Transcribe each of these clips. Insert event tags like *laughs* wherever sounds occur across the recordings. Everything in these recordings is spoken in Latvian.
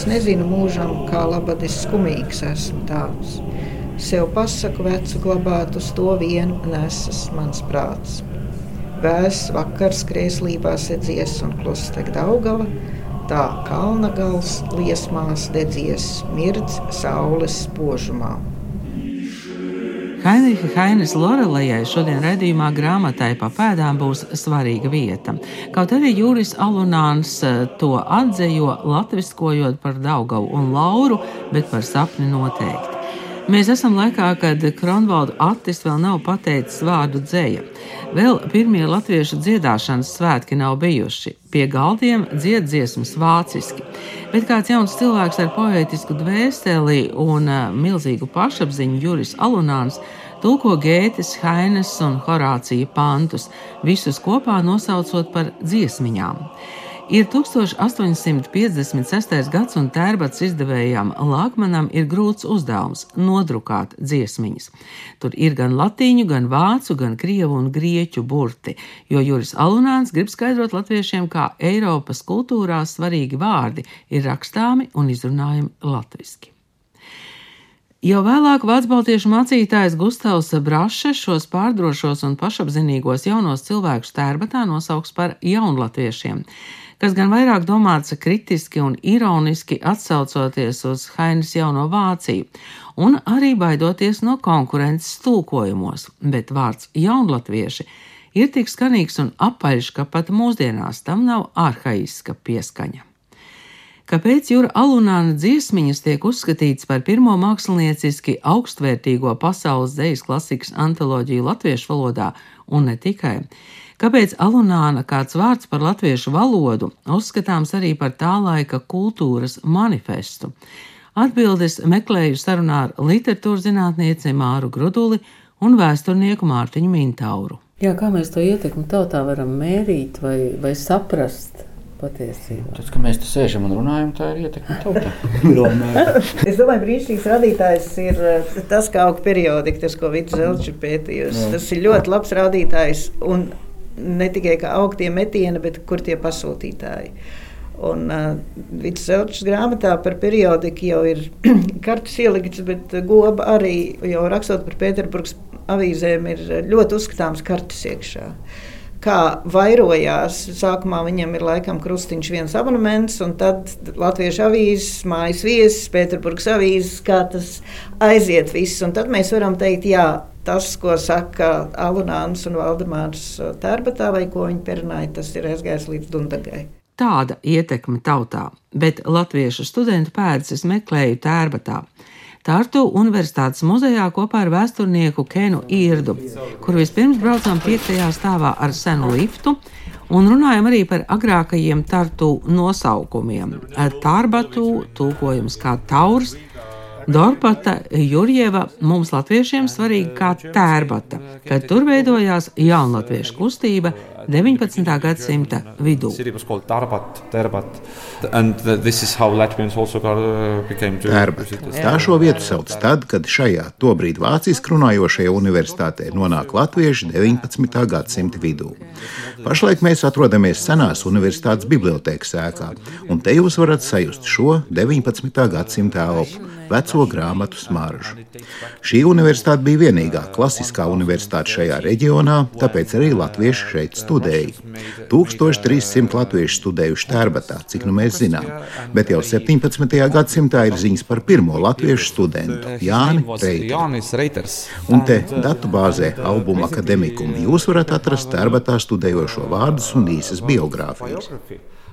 Es nezinu mūžam, kā labadis skumīgs esmu tāds. Sev pasaku vecu glabāt uz to vien nesas mans prāts. Vēs vakars krēslībā sedzies un klusteg Daugava, tā kalna gals liesmās dedzies mirdz saules spožumā. Heinricha Hainas Lorelejai šodien redzījumā grāmatai pa pēdām būs svarīga vieta. Kaut arī Jūris Alunāns eh, to atzejo latviskojot par Daugavu un Lauru, bet par sapni noteikti. Mēs esam laikā, kad Kronvaldu Attis vēl nav pateicis vārdu dzēja. Vēl pirmie latviešu dziedāšanas svētki nav bijuši. Pie galdiem dzied dziesmas vāciski. Bet kāds jauns cilvēks ar poētisku dvēseli un uh, milzīgu pašapziņu, Juris Alunāns, tulko Gētes, Hainas un Horācija pantus, visus kopā nosaucot par dziesmiņām. Ir 1856. gads, un tērbats izdevējām Lakmanam ir grūts uzdevums - nodrukāt dziesmiņas. Tur ir gan latīņu, gan vācu, gan krievu un grieķu burti, jo Juris Alunāns grib skaidrot latviešiem, kā Eiropas kultūrā svarīgi vārdi ir rakstāmi un izrunājami latviski. Jau vēlāk vācu mācītājs Gustavs Brašs šos pārdrošos un pašapzinīgos jaunos cilvēkus tērbatā nosauks par jaunlatviešiem kas gan vairāk domāts kritiski un ironiski atsaucoties uz Hainas jauno Vāciju, un arī baidoties no konkurences tulkojumos, bet vārds jaunlatvieši ir tik skanīgs un apaļš, ka pat mūsdienās tam nav arhaiska pieskaņa. Kāpēc Jūra Alunāna dziesmiņas tiek uzskatīts par pirmo mākslinieciski augstvērtīgo pasaules dzejas klasikas antoloģiju latviešu valodā un ne tikai? Kāpēc alunāna, kāds vārds par latviešu valodu, uzskatāms arī par tā laika kultūras manifestu? Atbildes meklēju sarunā ar literatūras zinātnieci Māru Gruduli un vēsturnieku Mārtiņu Mintauru. Jā, kā mēs to ietekmi tautā varam mērīt vai, vai saprast? patiesībā. Tas, ka mēs te sēžam un runājam, tā ir ietekme tautā. *laughs* es domāju, brīnišķīgs rādītājs ir eh, tas, kā auga periodika, tas, ko Vits Zelčs ir pētījusi. Tas ir ļoti labs rādītājs. Un ne tikai kā augtie metieni, bet kur tie pasūtītāji. Un uh, Vits Zelčs grāmatā par periodiku jau ir *clears throat* kartes ielikts, bet goba arī jau rakstot par Pēterburgas avīzēm ir ļoti uzskatāms kartes iekšā. Kā vairojās, sākumā viņam ir laikam krustiņš viens abonements, un tad Latviešu avīzes, mājas viesis, Pēterburgas avīzes, kā tas aiziet viss. Un tad mēs varam teikt, jā, tas, ko saka Alunāns un Valdemārs Tērbatā, vai ko viņi perināja, tas ir aizgājis līdz Dundagai. Tāda ietekme tautā, bet latviešu studentu pēdas es meklēju Tērbatā. Tārtu Universitātes muzejā kopā ar vēsturnieku Kenu Irdu, kur vispirms braucām piektajā stāvā ar senu liftu un runājam arī par agrākajiem tartu nosaukumiem. Tārbatu tulkojums kā taurs, Dorpata Jurjeva mums latviešiem svarīga kā tērbata, kad tur veidojās jaunatviešu kustība 19. gadsimta vidū. Tērbat. Tā šo vietu sauc tad, kad šajā tobrīd vāciski runājošajā universitātē nonāk latvieši 19. gadsimta vidū. Pašlaik mēs atrodamies senās universitātes bibliotēkas ēkā, un te jūs varat sajust šo 19. gadsimta elpu veco grāmatu smaržu. Šī universitāte bija vienīgā klasiskā universitāte šajā reģionā, tāpēc arī latvieši šeit studēja. 1300 latviešu studējuši Tērbatā, cik nu mēs zinām, bet jau 17. gadsimtā ir ziņas par pirmo latviešu studentu Jāni Reiters. Un te datubāzē albuma akademikum jūs varat atrast Tērbatā studējošo vārdus un īsas biogrāfijas.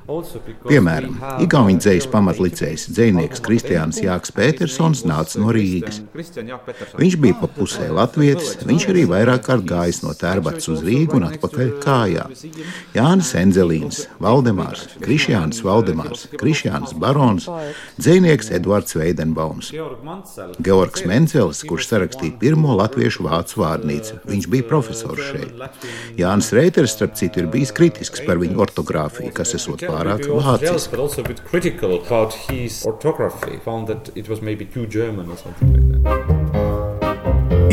Piemēram, Igaunijas dzīslas pamatlicējs dzinieks Kristiāns Jānis Petersons nāca no Rīgas. Viņš bija pa pusē latvietis, viņš arī vairāk kārt gājis no Tērbats uz Rīgu un atpakaļ kājā. Jānis Enzelīns, Valdemārs, Krišjāns Valdemārs, Krišjāns Barons, dzinieks Edvards Veidenbaums, Georgs Mencels, kurš sarakstīja pirmo latviešu vācu vārnīcu. Viņš bija profesors šeit. Jānis Reiters, starp citu, ir bijis kritisks par viņu ortogrāfiju, kas esot pārāk pārāk vāciski.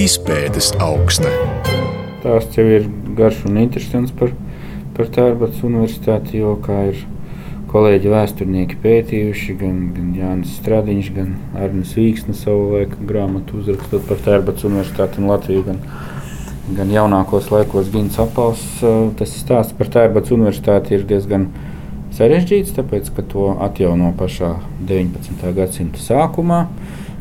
Izpētes augsta. Tās jau ir garš un interesants par, par Tērbats universitāti, jo kā ir kolēģi vēsturnieki pētījuši, gan, gan Jānis Stradiņš, gan Arnis Vīksne savu laiku grāmatu uzrakstot par Tērbats universitāti un Latviju. Gan, gan jaunākos laikos Gins Apals, tas stāsts par Tērbats universitāti ir diezgan sarežģīts, tāpēc, ka to atjauno pašā 19. gadsimta sākumā,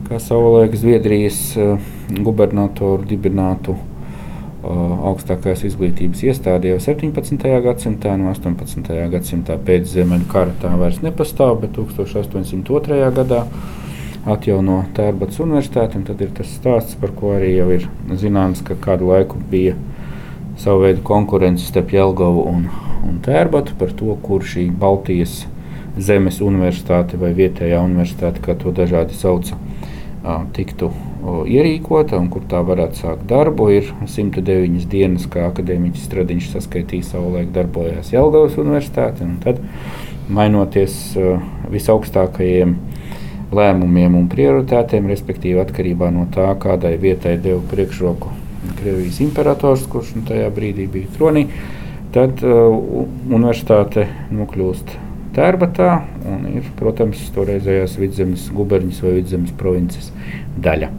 kā savulaik Zviedrijas uh, gubernatoru dibinātu uh, augstākās izglītības iestāde jau 17. gadsimtā, no 18. gadsimta pēc Ziemeļu kara tā vairs nepastāv, bet 1802. gadā atjauno Tērbats universitāti, un tad ir tas stāsts, par ko arī jau ir zināms, ka kādu laiku bija savu veidu konkurence starp Jelgavu un, un Tērbatu par to, kur šī Baltijas zemes universitāte vai vietējā universitāte, kā to dažādi sauca, tiktu ierīkota un kur tā varētu sākt darbu. Ir 109 dienas, kā akadēmiķis Stradiņš saskaitīja savulaik darbojās Jelgavas universitāte. Tad, mainoties visaugstākajiem lēmumiem un prioritātēm, respektīvi atkarībā no tā, kādai vietai deva priekšroku Krievijas imperators, kurš nu, tajā brīdī bija tronī, tad uh, universitāte nokļūst Tērbatā un ir, protams, toreizējās vidzemes guberņas vai vidzemes provinces daļa.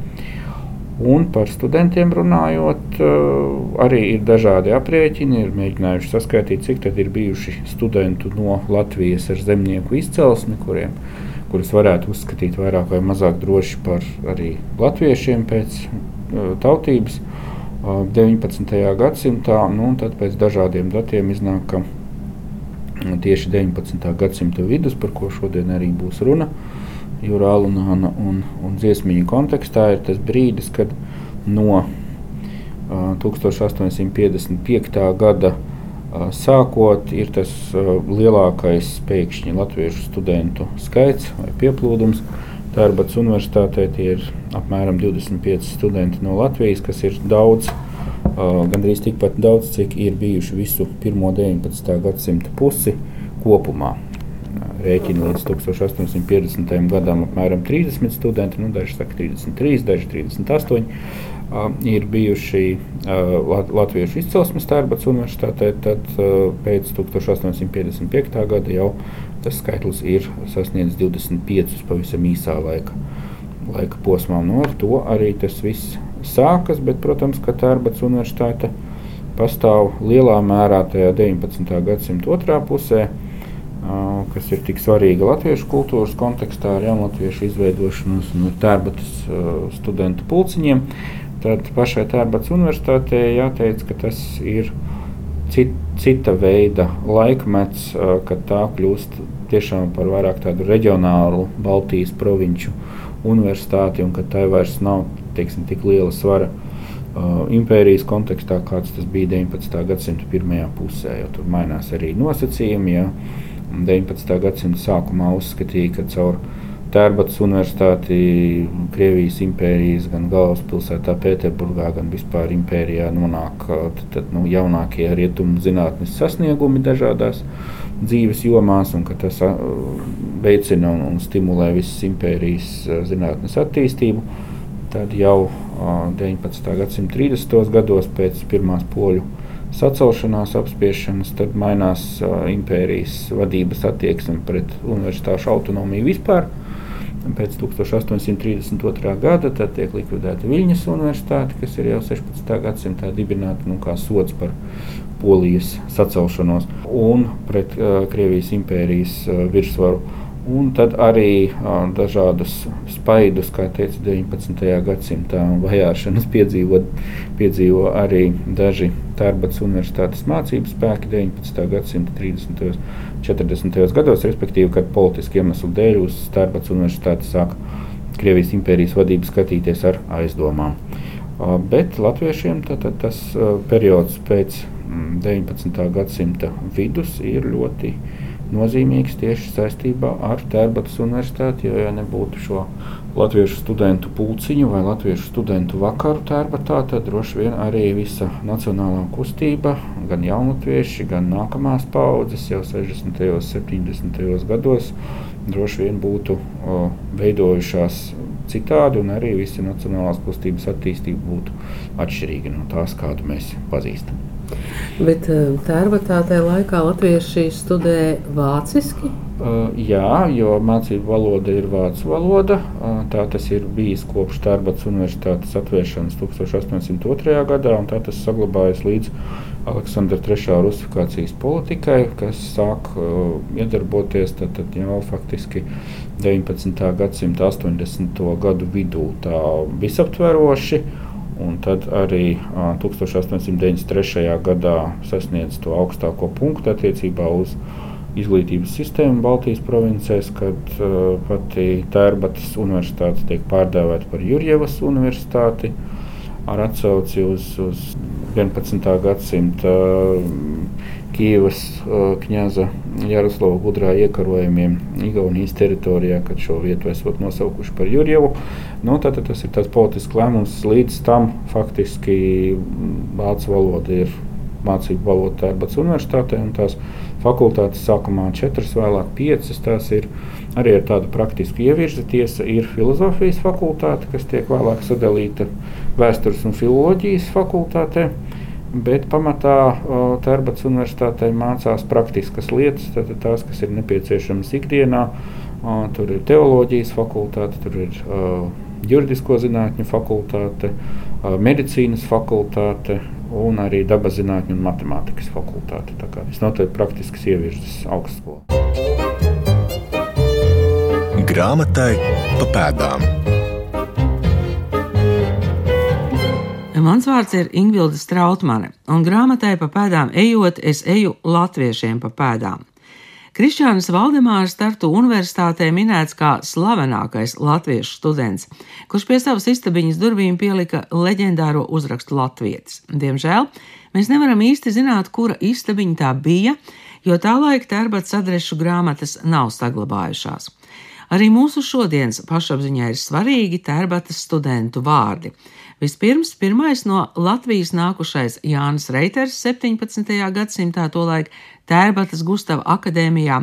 Un par studentiem runājot, uh, arī ir dažādi aprēķini. Ir mēģinājuši saskaitīt, cik tad ir bijuši studenti no Latvijas ar zemnieku izcelsmi, kuriem, kurus varētu uzskatīt vairāk vai mazāk droši par arī latviešiem pēc uh, tautības. 19. gadsimtā, nu, un tad pēc dažādiem datiem iznāk, ka tieši 19. gadsimta vidus, par ko šodien arī būs runa, Jūra Alunāna un, un dziesmiņu kontekstā ir tas brīdis, kad no uh, 1855. gada uh, sākot ir tas uh, lielākais pēkšņi latviešu studentu skaits vai pieplūdums. Tērbats universitātē tie ir apmēram 25 studenti no Latvijas, kas ir daudz, gandrīz tikpat daudz, cik ir bijuši visu pirmo 19. gadsimta pusi kopumā. Rēķina līdz 1850. gadam apmēram 30 studenti, nu, daži saka 33, daži 38. Uh, ir bijuši Latviešu izcelsmes Tērbats universitātē, tad pēc 1855. gada jau tas skaitlis ir sasniedzis 25 pavisam īsā laika, laika posmā. Nu, ar to arī tas viss sākas, bet, protams, ka Tērbats universitāte pastāv lielā mērā tajā 19. gadsimta otrā pusē, kas ir tik svarīga latviešu kultūras kontekstā ar jaunatviešu izveidošanos un ar tērbatas studentu pulciņiem. Tad pašai Tērbats universitātei jāteic, ka tas ir cit, cita veida laikmets, kad tā kļūst tiešām par vairāk tādu reģionālu Baltijas provinču universitāti, un ka tai vairs nav teiksim, tik liela svara uh, impērijas kontekstā, kāds tas bija 19. gadsimta pirmajā pusē. Tur mainās arī nosacījumi. Ja 19. gadsimta sākumā uzskatīja, ka caur Tērbatas universitāti Krievijas impērijas, gan galvaspilsētā Pēterburgā, gan vispār impērijā nonāk tad, tad, nu, jaunākie rietumu zinātnes sasniegumi dažādās dzīves jomās, un ka tas veicina un, un stimulē visas impērijas zinātnes attīstību. Tad jau 19. gadsimta 30. gados pēc pirmās poļu sacelšanās, apspiešanas, tad mainās impērijas vadības attieksme pret universitāšu autonomiju vispār. Pēc 1832. gada tiek likvidēta Viļņas universitāte, kas ir jau 16. gadsimtā dibināta nu, kā sots par polijas sacelšanos un pret uh, Krievijas impērijas uh, virsvaru Un tad arī uh, dažādas spaidus, kā teica 19. gadsimtā, vajāšanas piedzīvo, piedzīvo arī daži Tērbats universitātes mācību spēki 19. gadsimta 30. un 40. gados, respektīvi, kad politisku iemeslu dēļ uz Tērbats universitāti sāk Krievijas impērijas vadību skatīties ar aizdomām. Uh, bet latviešiem tad, tad tas uh, periods pēc 19. Mm, gadsimta vidus ir ļoti nozīmīgs tieši saistībā ar Tērbatas universitāti. Jo, ja nebūtu šo latviešu studentu pulciņu vai latviešu studentu vakaru Tērbatā, tad droši vien arī visa nacionālā kustība, gan jaunatvieši, gan nākamās paudzes jau 60. un 70. gados droši vien būtu o, veidojušās citādi, un arī visa nacionālās kustības attīstība būtu atšķirīga no tās, kādu mēs pazīstam. Bet eh, tērbatā tajā laikā latvieši studē vāciski? Uh, jā, jo mācību valoda ir vācu valoda. Uh, tā tas ir bijis kopš Tērbats universitātes atvēršanas 1802. gadā, un tā tas saglabājas līdz Aleksandra III rusifikācijas politikai, kas sāk uh, iedarboties tad, tad jau faktiski 19. gadsimta 80. gadu vidū tā visaptveroši. Un tad arī 1893. gadā sasniedz to augstāko punktu attiecībā uz izglītības sistēmu Baltijas provincēs, kad uh, pati Tērbatas universitāte tiek pārdēvēta par Jurjevas universitāti ar atsauci uz, uz 11. gadsimta Kīvas kņaza Jaroslava gudrā iekarojumiem Igaunijas teritorijā, kad šo vietu esot nosaukuši par Jurjevu. Nu, tad, tad tas ir tāds politisks lēmums. Līdz tam faktiski vācu valoda ir mācību valoda Tērbats universitātē, un tās fakultātes sākumā četras, vēlāk piecas. Tās ir arī ar tādu praktisku ievirzi. Tiesa ir filozofijas fakultāte, kas tiek vēlāk sadalīta vēstures un filoloģijas fakultātē bet pamatā Tērbats universitātei mācās praktiskas lietas, tātad tās, kas ir nepieciešamas ikdienā. Tur ir teoloģijas fakultāte, tur ir juridisko zinātņu fakultāte, medicīnas fakultāte un arī dabas zinātņu un matemātikas fakultāte. Tā kā visnotaļ praktisks ievirzes augstskola. Grāmatai pa pēdām. Mans vārds ir Ingvilda Strautmane, un grāmatai pa pēdām ejot, es eju latviešiem pa pēdām. Krišānis Valdemārs Tartu universitātē minēts kā slavenākais latviešu students, kurš pie savas istabiņas durvīm pielika leģendāro uzrakstu Latvijas. Diemžēl mēs nevaram īsti zināt, kura istabiņa tā bija, jo tā laika tērbats adrešu grāmatas nav saglabājušās. Arī mūsu šodienas pašapziņā ir svarīgi tērbatas studentu vārdi. Vispirms pirmais no Latvijas nākušais Jānis Reiters 17. gadsimtā tolaik Tērbatas Gustava akadēmijā,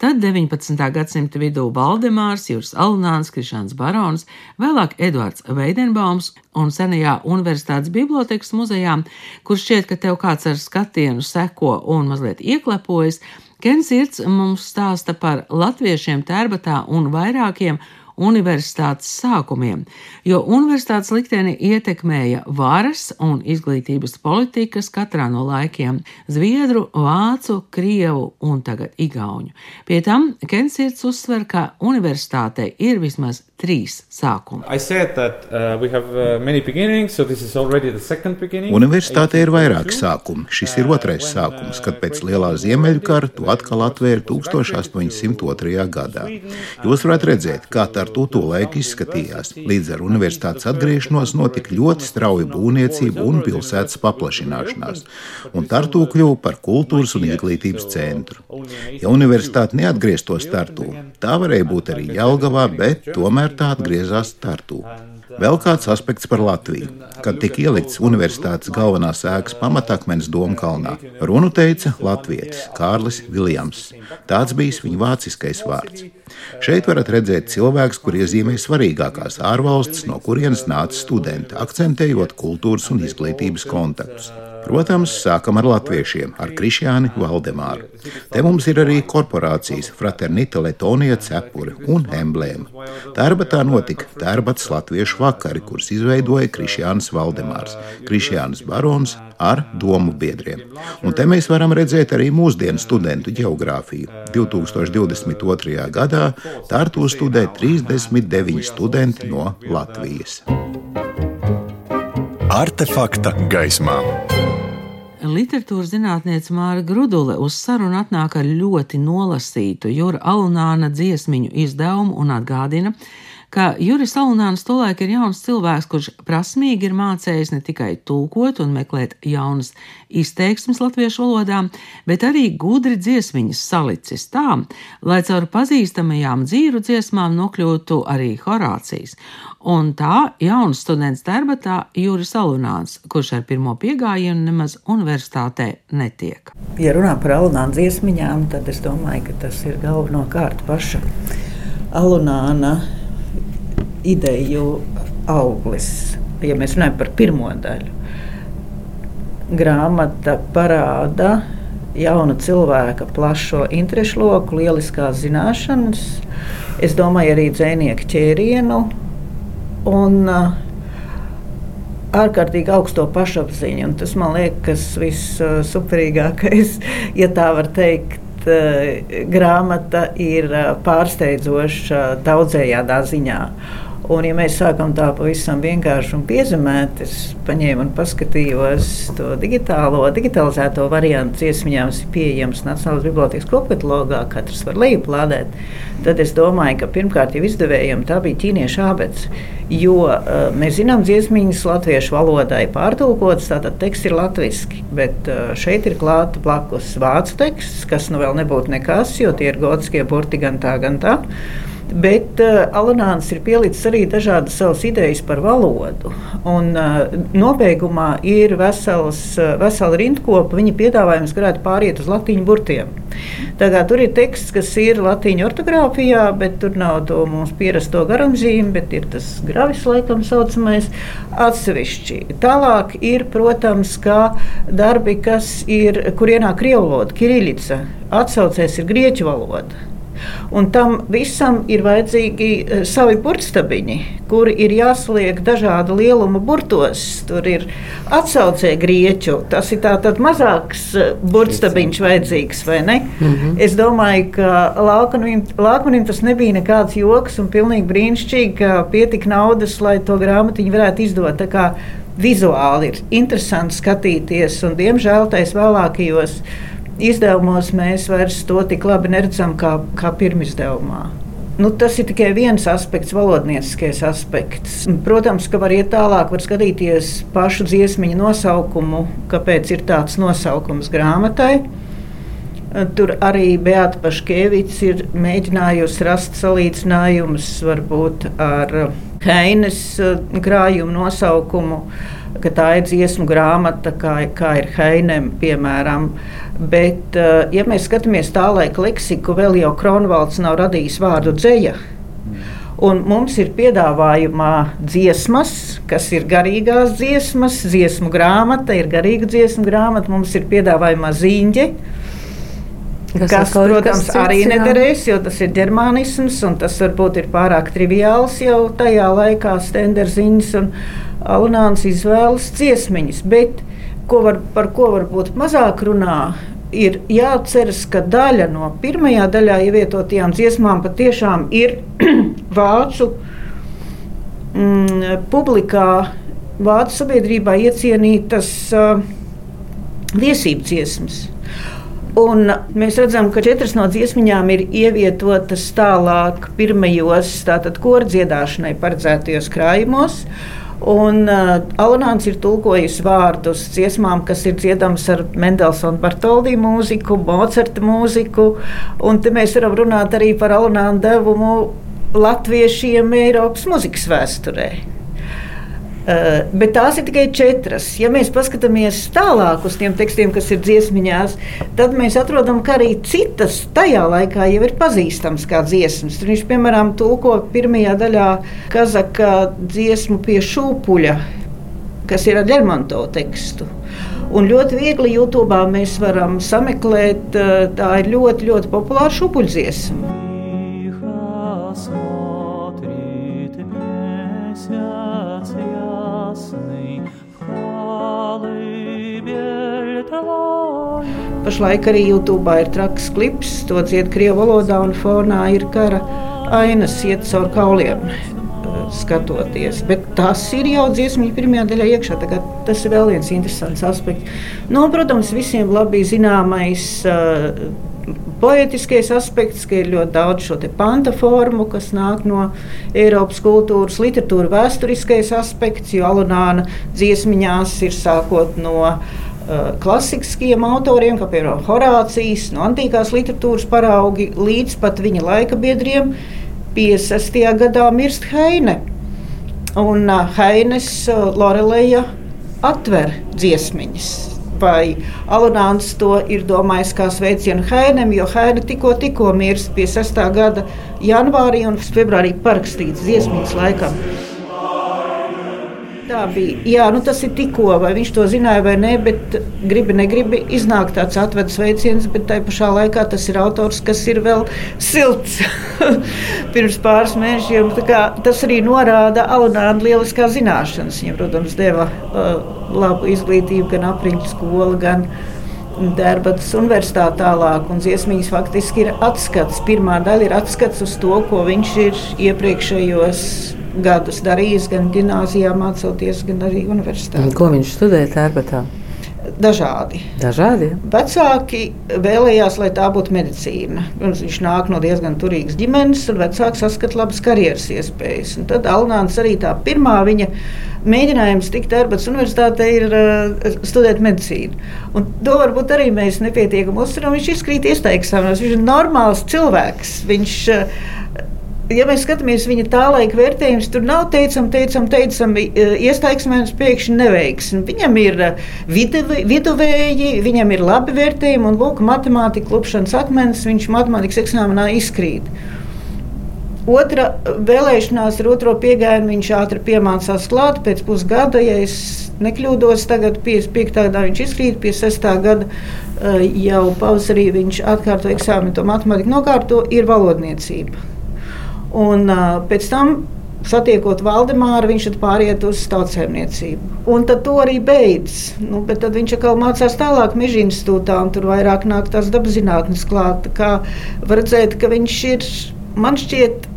tad 19. gadsimta vidū Valdemārs, Jūras Alunāns, Krišāns Barons, vēlāk Eduards Veidenbaums un senajā universitātes bibliotekas muzejā, kur šķiet, ka tev kāds ar skatienu seko un mazliet ieklepojas, Kensirts mums stāsta par latviešiem Tērbatā un vairākiem universitātes sākumiem, jo universitātes likteni ietekmēja varas un izglītības politikas katrā no laikiem - zviedru, vācu, krievu un tagad igauņu. Pie tam Kensirts uzsver, ka universitātei ir vismaz trīs sākumi. That, uh, so Universitāte ir vairāki sākumi. Šis ir otrais sākums, kad pēc lielā ziemeļu kara to atkal atvēra 1802. gadā. Jūs varat redzēt, kā tā ar to tolaik izskatījās. Līdz ar universitātes atgriešanos notika ļoti strauja būvniecība un pilsētas paplašināšanās, un Tartu kļuva par kultūras un izglītības centru. Ja universitāte neatgrieztos Tartu, tā varēja būt arī Jelgavā, bet tomēr tā atgriezās Tartu. Vēl kāds aspekts par Latviju. Kad tika ielikts universitātes galvenās ēkas pamatakmenis Domkalnā, runu teica Latvijas Kārlis Viljams. Tāds bija viņa vāciskais vārds. Šeit varat redzēt cilvēkus, kur iezīmē svarīgākās ārvalstis, no kurienes nāca studenti, akcentējot kultūras un izglītības kontaktus. Protams, sākam ar latviešiem, ar Krišjāni Valdemāru. Te mums ir arī korporācijas Fraternita Letonija cepuri un emblēma. Tērbatā notika tērbats latviešu vakari, kurus izveidoja Krišjāns Valdemārs, Krišjāns Barons ar domu biedriem. Un te mēs varam redzēt arī mūsdienu studentu geogrāfiju. 2022. gadā Tartu studē 39 studenti no Latvijas. Artefakta gaismā. Literatūras zinātniece Māra Grudule uz sarunu atnāk ar ļoti nolasītu Jūra Alunāna dziesmiņu izdevumu un atgādina, ka Juris Alunāns tolaik ir jauns cilvēks, kurš prasmīgi ir mācējis ne tikai tulkot un meklēt jaunas izteiksmes latviešu valodā, bet arī gudri dziesmiņas salicis tā, lai caur pazīstamajām dzīru dziesmām nokļūtu arī Horācijas. Un tā jauns students Terbatā Juris Alunāns, kurš ar pirmo piegājienu nemaz universitātē netiek. Ja runā par Alunāna dziesmiņām, tad es domāju, ka tas ir galvenokārt paša Alunāna ideju auglis. Ja mēs runājam par pirmo daļu, grāmata parāda jauna cilvēka plašo interešu loku, lieliskās zināšanas, es domāju, arī dzinieku ķērienu un uh, ārkārtīgi augsto pašapziņu. Un tas man liekas vissuperīgākais, *laughs* ja tā var teikt. Grāmata ir pārsteidzoša daudzējādā ziņā. Un, ja mēs sākam tā pavisam vienkārši un piezemēt, es paņēmu un paskatījos to digitālo, digitalizēto variantu. Dziesmiņām ir pieejams Nacionālās bibliotekas kopkatalogā, katrs var lejuplādēt. Tad es domāju, ka pirmkārt jau izdevējiem tā bija ķīniešu abets. Jo uh, mēs zinām, dziesmiņas latviešu valodai pārtulkotas, tātad teksts ir latviešu, bet uh, šeit ir klāta blakus vācu teksts, kas nu vēl nebūtu nekas, jo tie ir gotiskie burti gan tā, gan tā. Bet uh, Alanāns ir pielicis arī dažādas savas idejas par valodu. Un, uh, nobeigumā ir vesels, uh, vesela rindkopa. Viņa piedāvājums varētu pāriet uz latīņu burtiem. Tagad, tur ir teksts, kas ir latīņu ortogrāfijā, bet tur nav to mums pierasto garumzīmi, bet ir tas gravis, laikam, saucamais atsevišķi. Tālāk ir, protams, kā darbi, kas ir, kur ienāk krievu valoda, kirilica. Atsaucēs ir grieķu valoda. Un tam visam ir vajadzīgi e, savi burtstabiņi, kuri ir jāsliek dažāda lieluma burtos. Tur ir atsaucē grieķu, tas ir tāds mazāks e, burtstabiņš vajadzīgs, vai ne? Mm -hmm. Es domāju, ka Lākmanim, Lākmanim tas nebija nekāds joks un pilnīgi brīnišķīgi, ka pietika naudas, lai to grāmatiņu varētu izdot vizuāli ir interesanti skatīties, un diemžēl tais vēlākajos izdevumos mēs vairs to tik labi neredzam kā, kā pirmizdevumā. Nu, tas ir tikai viens aspekts, valodnieciskais aspekts. Protams, ka var iet tālāk, var skatīties pašu dziesmu nosaukumu, kāpēc ir tāds nosaukums grāmatai. Tur arī Beata Paškēvics ir mēģinājusi rast salīdzinājumus varbūt ar Heinas krājumu nosaukumu, ka tā ir dziesmu grāmata, kā, kā ir Heinem, piemēram. Bet, eh, ja mēs skatāmies tā laika leksiku, vēl jau Kronvalds nav radījis vārdu dzēja. Un mums ir piedāvājumā dziesmas, kas ir garīgās dziesmas, dziesmu grāmata, ir garīga dziesmu grāmata, mums ir piedāvājumā zīņģe. Kas, kas protams, kas arī nederēs, jo tas ir ģermānisms, un tas varbūt ir pārāk triviāls jau tajā laikā, stenderziņas un alunāns izvēlas dziesmiņas. Bet ko var, par ko varbūt mazāk runā, ir jāatceras, ka daļa no pirmajā daļā ievietotajām dziesmām patiešām ir *clears throat* vācu mm, publikā, vācu sabiedrībā iecienītas uh, viesību dziesmas. Un mēs redzam, ka četras no dziesmām ir ievietotas tālāk, pirmajos, tātad kordziedāšanai paredzētajos krājumos. Uh, Un uh, Alonāns ir tulkojis vārdus dziesmām, kas ir dziedamas ar Mendelsona Bartoldi mūziku, Mocerta mūziku. Un te mēs varam runāt arī par Alonāna devumu latviešiem Eiropas muzikas vēsturē. Uh, bet tās ir tikai četras. Ja mēs paskatāmies tālāk uz tiem tekstiem, kas ir dziesmiņās, tad mēs atrodam, ka arī citas tajā laikā jau ir pazīstamas kā dziesmas. Tur viņš, piemēram, tulko pirmajā daļā Kazaka dziesmu pie šūpuļa, kas ir ar Lermontovu tekstu. Un ļoti viegli YouTube mēs varam sameklēt, eh, tā ir ļoti, ļoti populāra šupuļdziesma. Pašlaik arī YouTube ir traks klips, to dzied krievu valodā, un fonā ir kara ainas iet caur kauliem. eh, Skatoties. Bet tas ir jau dziesmu pirmajā daļā iekšā. Tagad tas ir vēl viens interesants aspekts. Nu, protams, visiem labi zināmais uh, poetiskais aspekts, ka ir ļoti daudz šo panta formu, kas nāk no Eiropas kultūras, literatūra, vēsturiskais aspekts, jo Alunāna dziesmiņās ir sākot no klasiskiem autoriem, kā piemēram Horācijas, no antīkās literatūras paraugi, līdz pat viņa laika biedriem. 56. gadā mirst Heine. Un uh, Heines uh, Loreleja atver dziesmiņas. Vai Alunāns to ir domājis kā sveicienu Hainam, jo Haina tikko, tikko mirst pie 6. gada janvārī un februārī parakstīts dziesmiņas laikam. Tā bija. Jā, nu tas ir tikko, vai viņš to zināja vai nē, bet gribi, negribi iznāk tāds atvedas veiciens, bet tai pašā laikā tas ir autors, kas ir vēl silts *laughs* pirms pāris mēnešiem. Tas arī norāda Alunāna lieliskā zināšanas. Viņa, protams, deva uh, labu izglītību gan apriņķu skola, gan Dārbatas universitāte tālāk. Un dziesmīs faktiski ir atskats. Pirmā daļa ir atskats uz to, ko viņš ir iepriekšējos gadus darījis, gan gimnājā mācoties, gan arī universitātē. Ko viņš studēja Tērbatā? Dažādi. Dažādi. Vecāki vēlējās, lai tā būtu medicīna. Viņš nāk no diezgan turīgas ģimenes, un vecāki saskata labas karjeras iespējas. Un tad Alnāns arī tā pirmā viņa mēģinājums tikt Dārbatas universitātē ir uh, studēt medicīnu. Un to varbūt arī mēs nepietiekami uzsveram. Viņš izkrīt iesteigsmēs, viņš ir normāls cilvēks. Viņš, uh, Ja mēs skatāmies viņa tā laika vērtējumus, tur nav teicami, teicami, teicami iesteigsmēs pēkšņi neveiksmi. Viņam ir viduvi- viduvēji, viņam ir labi vērtējumi, un lūk, matemātika, klupšanas akmens, viņš matemātikas eksāmenā izkrīt. Otra vēlēšanās ar otro piegājienu viņš ātri piemācās klāt. Pēc pusgada, ja es nekļūdos, tagad 55. gadā viņš izkrīt, 56. gada eh, jau pavasarī viņš atkārto eksāmenu, to matemātiku nokārto, ir valodniecība. Un uh, pēc tam, satiekot Valdemāru, viņš pāriet uz tautsēmniecību. Un tad to arī beidz. Nu, bet tad viņš atkal mācās tālāk Meža institūtā, un tur vairāk nāk tās dabas zinātnes klāt. Kā var redzēt, ka viņš ir, man šķiet,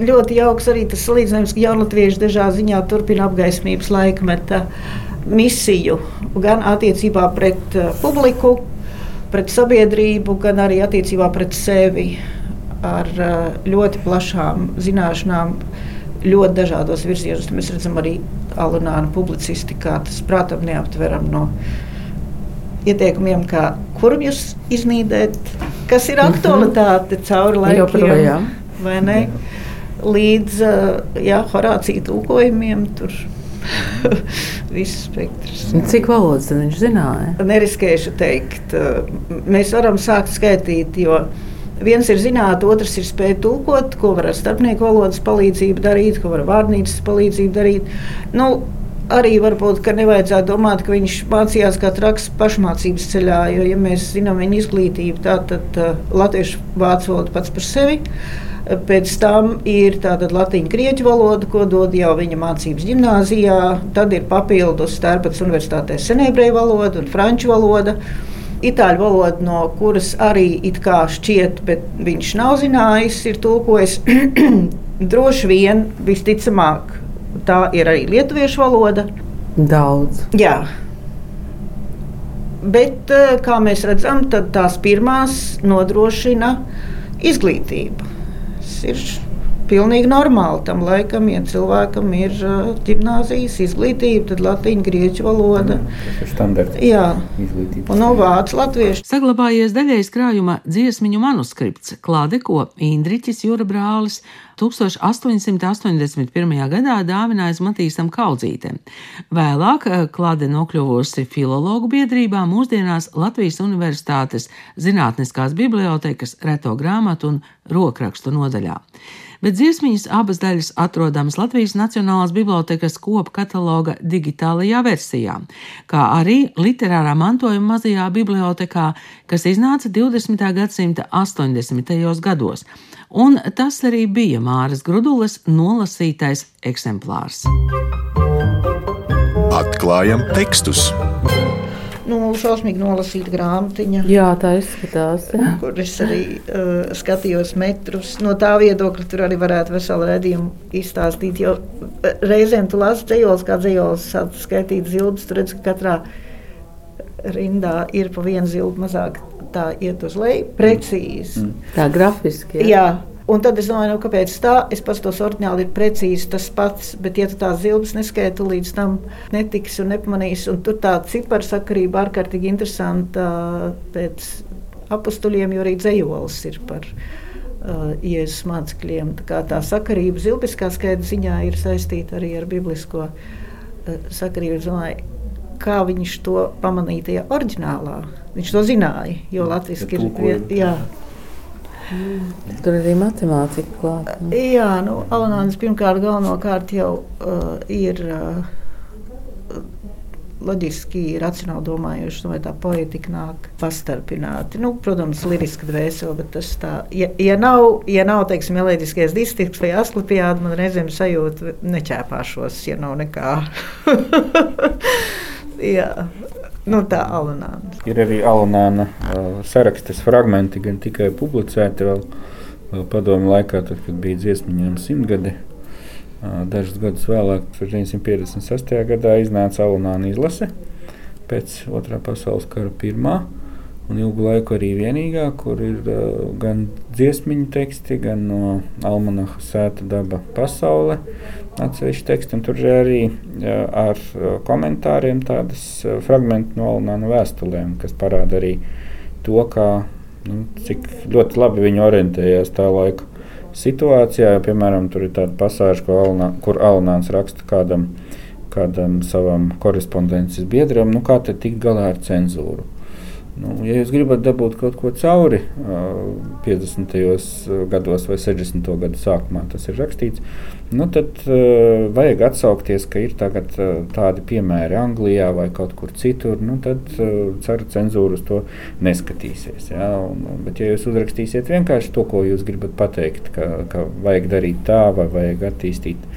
ļoti jauks arī tas salīdzinājums, ka jaunatvieši dažā ziņā turpina apgaismības laikmeta misiju gan attiecībā pret publiku, pret sabiedrību, gan arī attiecībā pret sevi ar uh, ļoti plašām zināšanām, ļoti dažādos virzienos. Mēs redzam arī Alunāna publicistikā, tas, protams, neaptveram no ieteikumiem, kā kur jūs iznīdēt, kas ir aktualitāte cauri laikiem. Vai ne? Līdz uh, jā, Horācija tulkojumiem tur *laughs* viss spektrs. Cik valodas viņš zināja? Neriskēšu teikt, uh, mēs varam sākt skaitīt, jo viens ir zināt, otrs ir spēt tulkot, ko var ar starpnieku valodas palīdzību darīt, ko var ar vārnīcas palīdzību darīt. Nu, Arī varbūt nevajadzētu domāt, ka viņš mācījās kā traks pašmācības ceļā, jo, ja mēs zinām viņa izglītību, tā, tad uh, latviešu vācu valoda pats par sevi. Pēc tam ir latīņu grieķu valoda, ko dod jau viņa mācības gimnājā. Tad ir papildus Stērpats Universitātē senebreju valoda un franču valoda. Itāļu valoda, no kuras arī it kā šķiet, bet viņš nav zinājis, ir tulkojis *clears throat* droši vien visticamāk. Tā ir arī lietuviešu valoda. Daudz. Jā. Bet, eh, kā mēs redzam, tās pirmās nodrošina izglītību. Tas ir pilnīgi normāli tam laikam, ja cilvēkam ir gimnāzijas izglītība, tad latīņu, grieķu valoda. Tas ir standarts Jā, izglītības. un no vācu latviešu. Saglabājies daļais krājuma dziesmiņu manuskripts, klāde, ko Indriķis Jūra brālis 1881. gadā dāvinājis Matīsam Kaudzītēm. Vēlāk klāde nokļuvusi filologu biedrībā, mūsdienās Latvijas Universitātes Zinātniskās bibliotekas reto grāmatu un rokrakstu nodaļā bet dziesmiņas abas daļas atrodamas Latvijas Nacionālās bibliotekas kopu kataloga digitālajā versijā, kā arī literārā mantojuma mazajā bibliotekā, kas iznāca 20. gadsimta 80. gados. Un tas arī bija Māras Grudules nolasītais eksemplārs. Atklājam tekstus! Nu, šausmīgi nolasīta grāmatiņa. Jā, tā izskatās. Jā. *laughs* Kur es arī uh, skatījos metrus. No tā viedokļa tur arī varētu veselu redzējumu izstāstīt. Jo reizēm tu lasi dzējols, kā dzējols skaitīt zilbes, tu redz, ka katrā rindā ir pa vienu zilbu mazāk. Tā iet uz leju precīzi. Mm. Tā grafiski. Jā. jā. Un tad es domāju, nu, kāpēc tā? Es pats tos oriģināli ir precīzi tas pats, bet, ja tu tās zilbes neskaitu, līdz tam netiks un nepamanīs, un tur tā cipara sakarība ārkārtīgi interesanta pēc apustuļiem, jo arī dzējols ir par uh, Jēzus mācekļiem. Tā, kā tā sakarība zilbiskā skaita ziņā ir saistīta arī ar biblisko uh, sakarību. Domāju, kā viņš to pamanīja tajā oriģinālā. Viņš to zināja, jo latviešu ir. Jā. Tur arī matemātika klāta. Nu. Jā, nu, Alanāns pirmkārt galvenokārt jau uh, ir uh, loģiski, racionāli domājuši, vai tā poetika nāk pastarpināti. Nu, protams, liriski dvēseli, bet tas tā, ja, ja nav, ja nav, teiksim, melodiskais distrikts vai asklapijāda, man reizēm sajūta neķēpāšos, ja nav nekā. *laughs* Jā. Nu, tā Alunāna. Ir arī Alunāna uh, sarakstes fragmenti, gan tikai publicēti vēl, vēl padomu laikā, tad, kad bija dziesmiņām simtgadi. Uh, dažus gadus vēlāk, 1956. gadā, iznāca Alunāna izlase pēc otrā pasaules kara pirmā. Un ilgu laiku arī vienīgā, kur ir uh, gan dziesmiņu teksti, gan no Almanaha sēta daba pasaule, atsevišķi teksti. Tur arī uh, ar komentāriem tādas uh, fragmenti no Almanaha vēstulēm, kas parāda arī to, kā, nu, cik ļoti labi viņi orientējās tā laika situācijā. Piemēram, tur ir tāda pasāža, Alnā, kur Alnāns raksta kādam, kādam savam korespondences biedram, nu, kā tad tikt galā ar cenzūru. Nu, ja jūs gribat dabūt kaut ko cauri uh, 50. gados vai 60. gadu sākumā, tas ir rakstīts, nu, tad uh, vajag atsaukties, ka ir tagad uh, tādi piemēri Anglijā vai kaut kur citur. Nu, tad ceru cenzūra uz to neskatīsies. Ja? Un, bet, ja jūs uzrakstīsiet vienkārši to, ko jūs gribat pateikt, ka, ka vajag darīt tā vai vajag attīstīt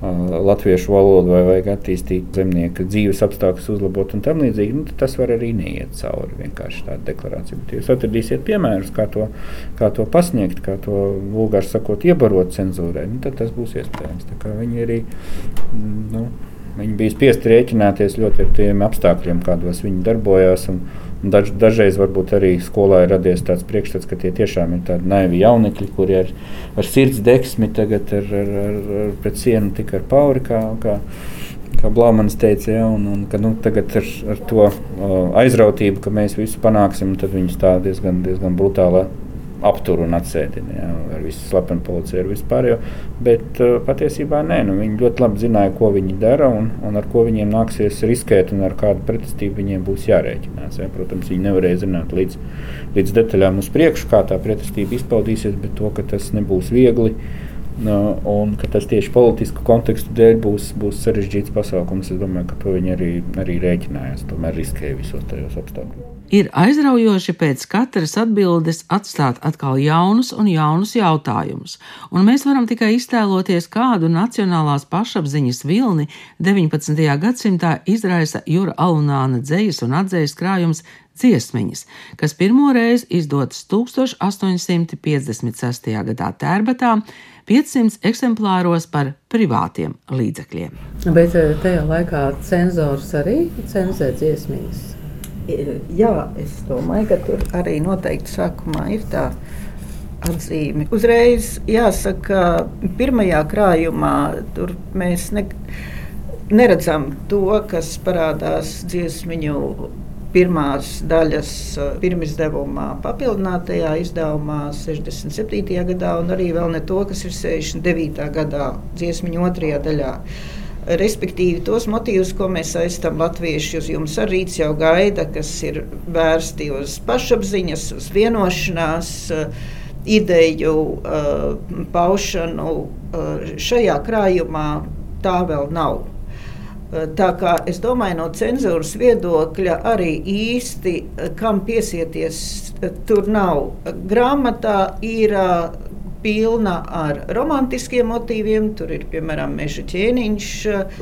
latviešu valodu vai vajag attīstīt zemnieka dzīves apstākļus, uzlabot un tam līdzīgi, nu, tas var arī neiet cauri vienkārši tādu deklarāciju. Bet jūs atradīsiet piemērus, kā to, kā to pasniegt, kā to vulgāri sakot, iebarot cenzūrai, nu, tad tas būs iespējams. Viņi arī mm, nu, viņi bija spiesti rēķināties ļoti ar tiem apstākļiem, kādos viņi darbojās. Un, Daž, dažreiz varbūt arī skolā ir radies tāds priekšstats, ka tie tiešām ir tādi naivi jaunekļi, kuri ar, ar sirds deksmi tagad ar, ar, ar, ar pret sienu tik ar pauri. Kā, kā, Kā Blāmanis teica, ja, un, un, ka nu, tagad ar, ar to uh, aizrautību, ka mēs visu panāksim, tad viņus tā diezgan, diezgan brutāli aptur un atsēdina ja, ar visu slepenu policiju, ar vispār. Bet uh, patiesībā nē, nu, viņi ļoti labi zināja, ko viņi dara un, un ar ko viņiem nāksies riskēt un ar kādu pretestību viņiem būs jārēķinās. Ja. Protams, viņi nevarēja zināt līdz, līdz detaļām uz priekšu, kā tā pretestība izpaudīsies, bet to, ka tas nebūs viegli. Uh, un ka tas tieši politisku kontekstu dēļ būs, būs sarežģīts pasākums. Es domāju, ka to viņi arī, arī rēķinājās. Tomēr riskēja visos tajos apstākļos. Ir aizraujoši pēc katras atbildes atstāt atkal jaunus un jaunus jautājumus, un mēs varam tikai iztēloties, kādu nacionālās pašapziņas vilni 19. gadsimtā izraisa Jūra Alunāna dzējas un atzējas krājums dziesmiņas, kas pirmoreiz izdotas 1856. gadā Tērbatā, 500 eksemplāros par privātiem līdzekļiem. Bet eh, tajā laikā cenzors arī cenzē dziesmiņas. Jā, es domāju, ka tur arī noteikti sākumā ir tā atzīme. Uzreiz jāsaka, ka pirmajā krājumā tur mēs ne, neredzam to, kas parādās dziesmiņu pirmās daļas pirmizdevumā, papildinātajā izdevumā 67. gadā, un arī vēl ne to, kas ir 69. gadā, dziesmiņa otrajā daļā. Respektīvi, tos motīvus, ko mēs saistām latvieši, uz jums arī jau gaida, kas ir vērsti uz pašapziņas, uz vienošanās, ideju uh, paušanu. Uh, šajā krājumā tā vēl nav. Tā kā es domāju, no cenzūras viedokļa arī īsti kam piesieties, tur nav. Grāmatā ir pilna ar romantiskiem motīviem. Tur ir piemēram meža ķēniņš,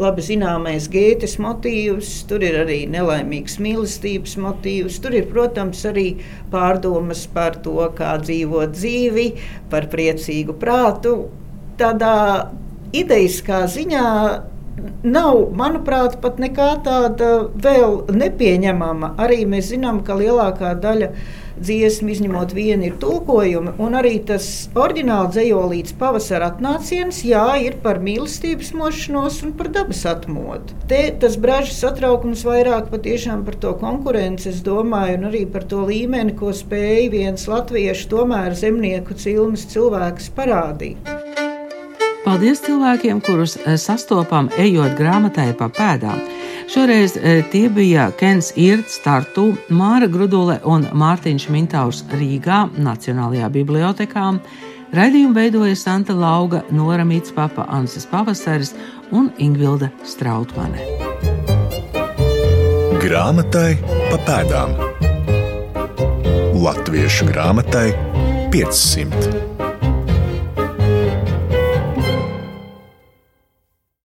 labi zināmais gētes motīvs, tur ir arī nelaimīgs mīlestības motīvs. Tur ir, protams, arī pārdomas par to, kā dzīvot dzīvi, par priecīgu prātu. Tādā ideiskā ziņā nav, manuprāt, pat nekā tāda vēl nepieņemama. Arī mēs zinām, ka lielākā daļa dziesmu, izņemot vienu, ir tulkojumi, un arī tas oriģināli dzējolīts pavasara atnāciens, jā, ir par mīlestības mošanos un par dabas atmodu. Te tas bražas satraukums vairāk patiešām par to konkurenci, es domāju, un arī par to līmeni, ko spēja viens latviešu tomēr zemnieku cilmes cilvēks parādīt. Paldies cilvēkiem, kurus eh, sastopam ejot grāmatai pa pēdām. Šoreiz eh, tie bija Kens Irts, Tartu, Māra Grudule un Mārtiņš Mintaurs Rīgā, Nacionālajā bibliotekā. Raidījumu veidoja Santa Lauga, Nora Mitspapa, Anses Pavasaris un Ingvilda Strautmane. Grāmatai pa pēdām Latviešu grāmatai 500.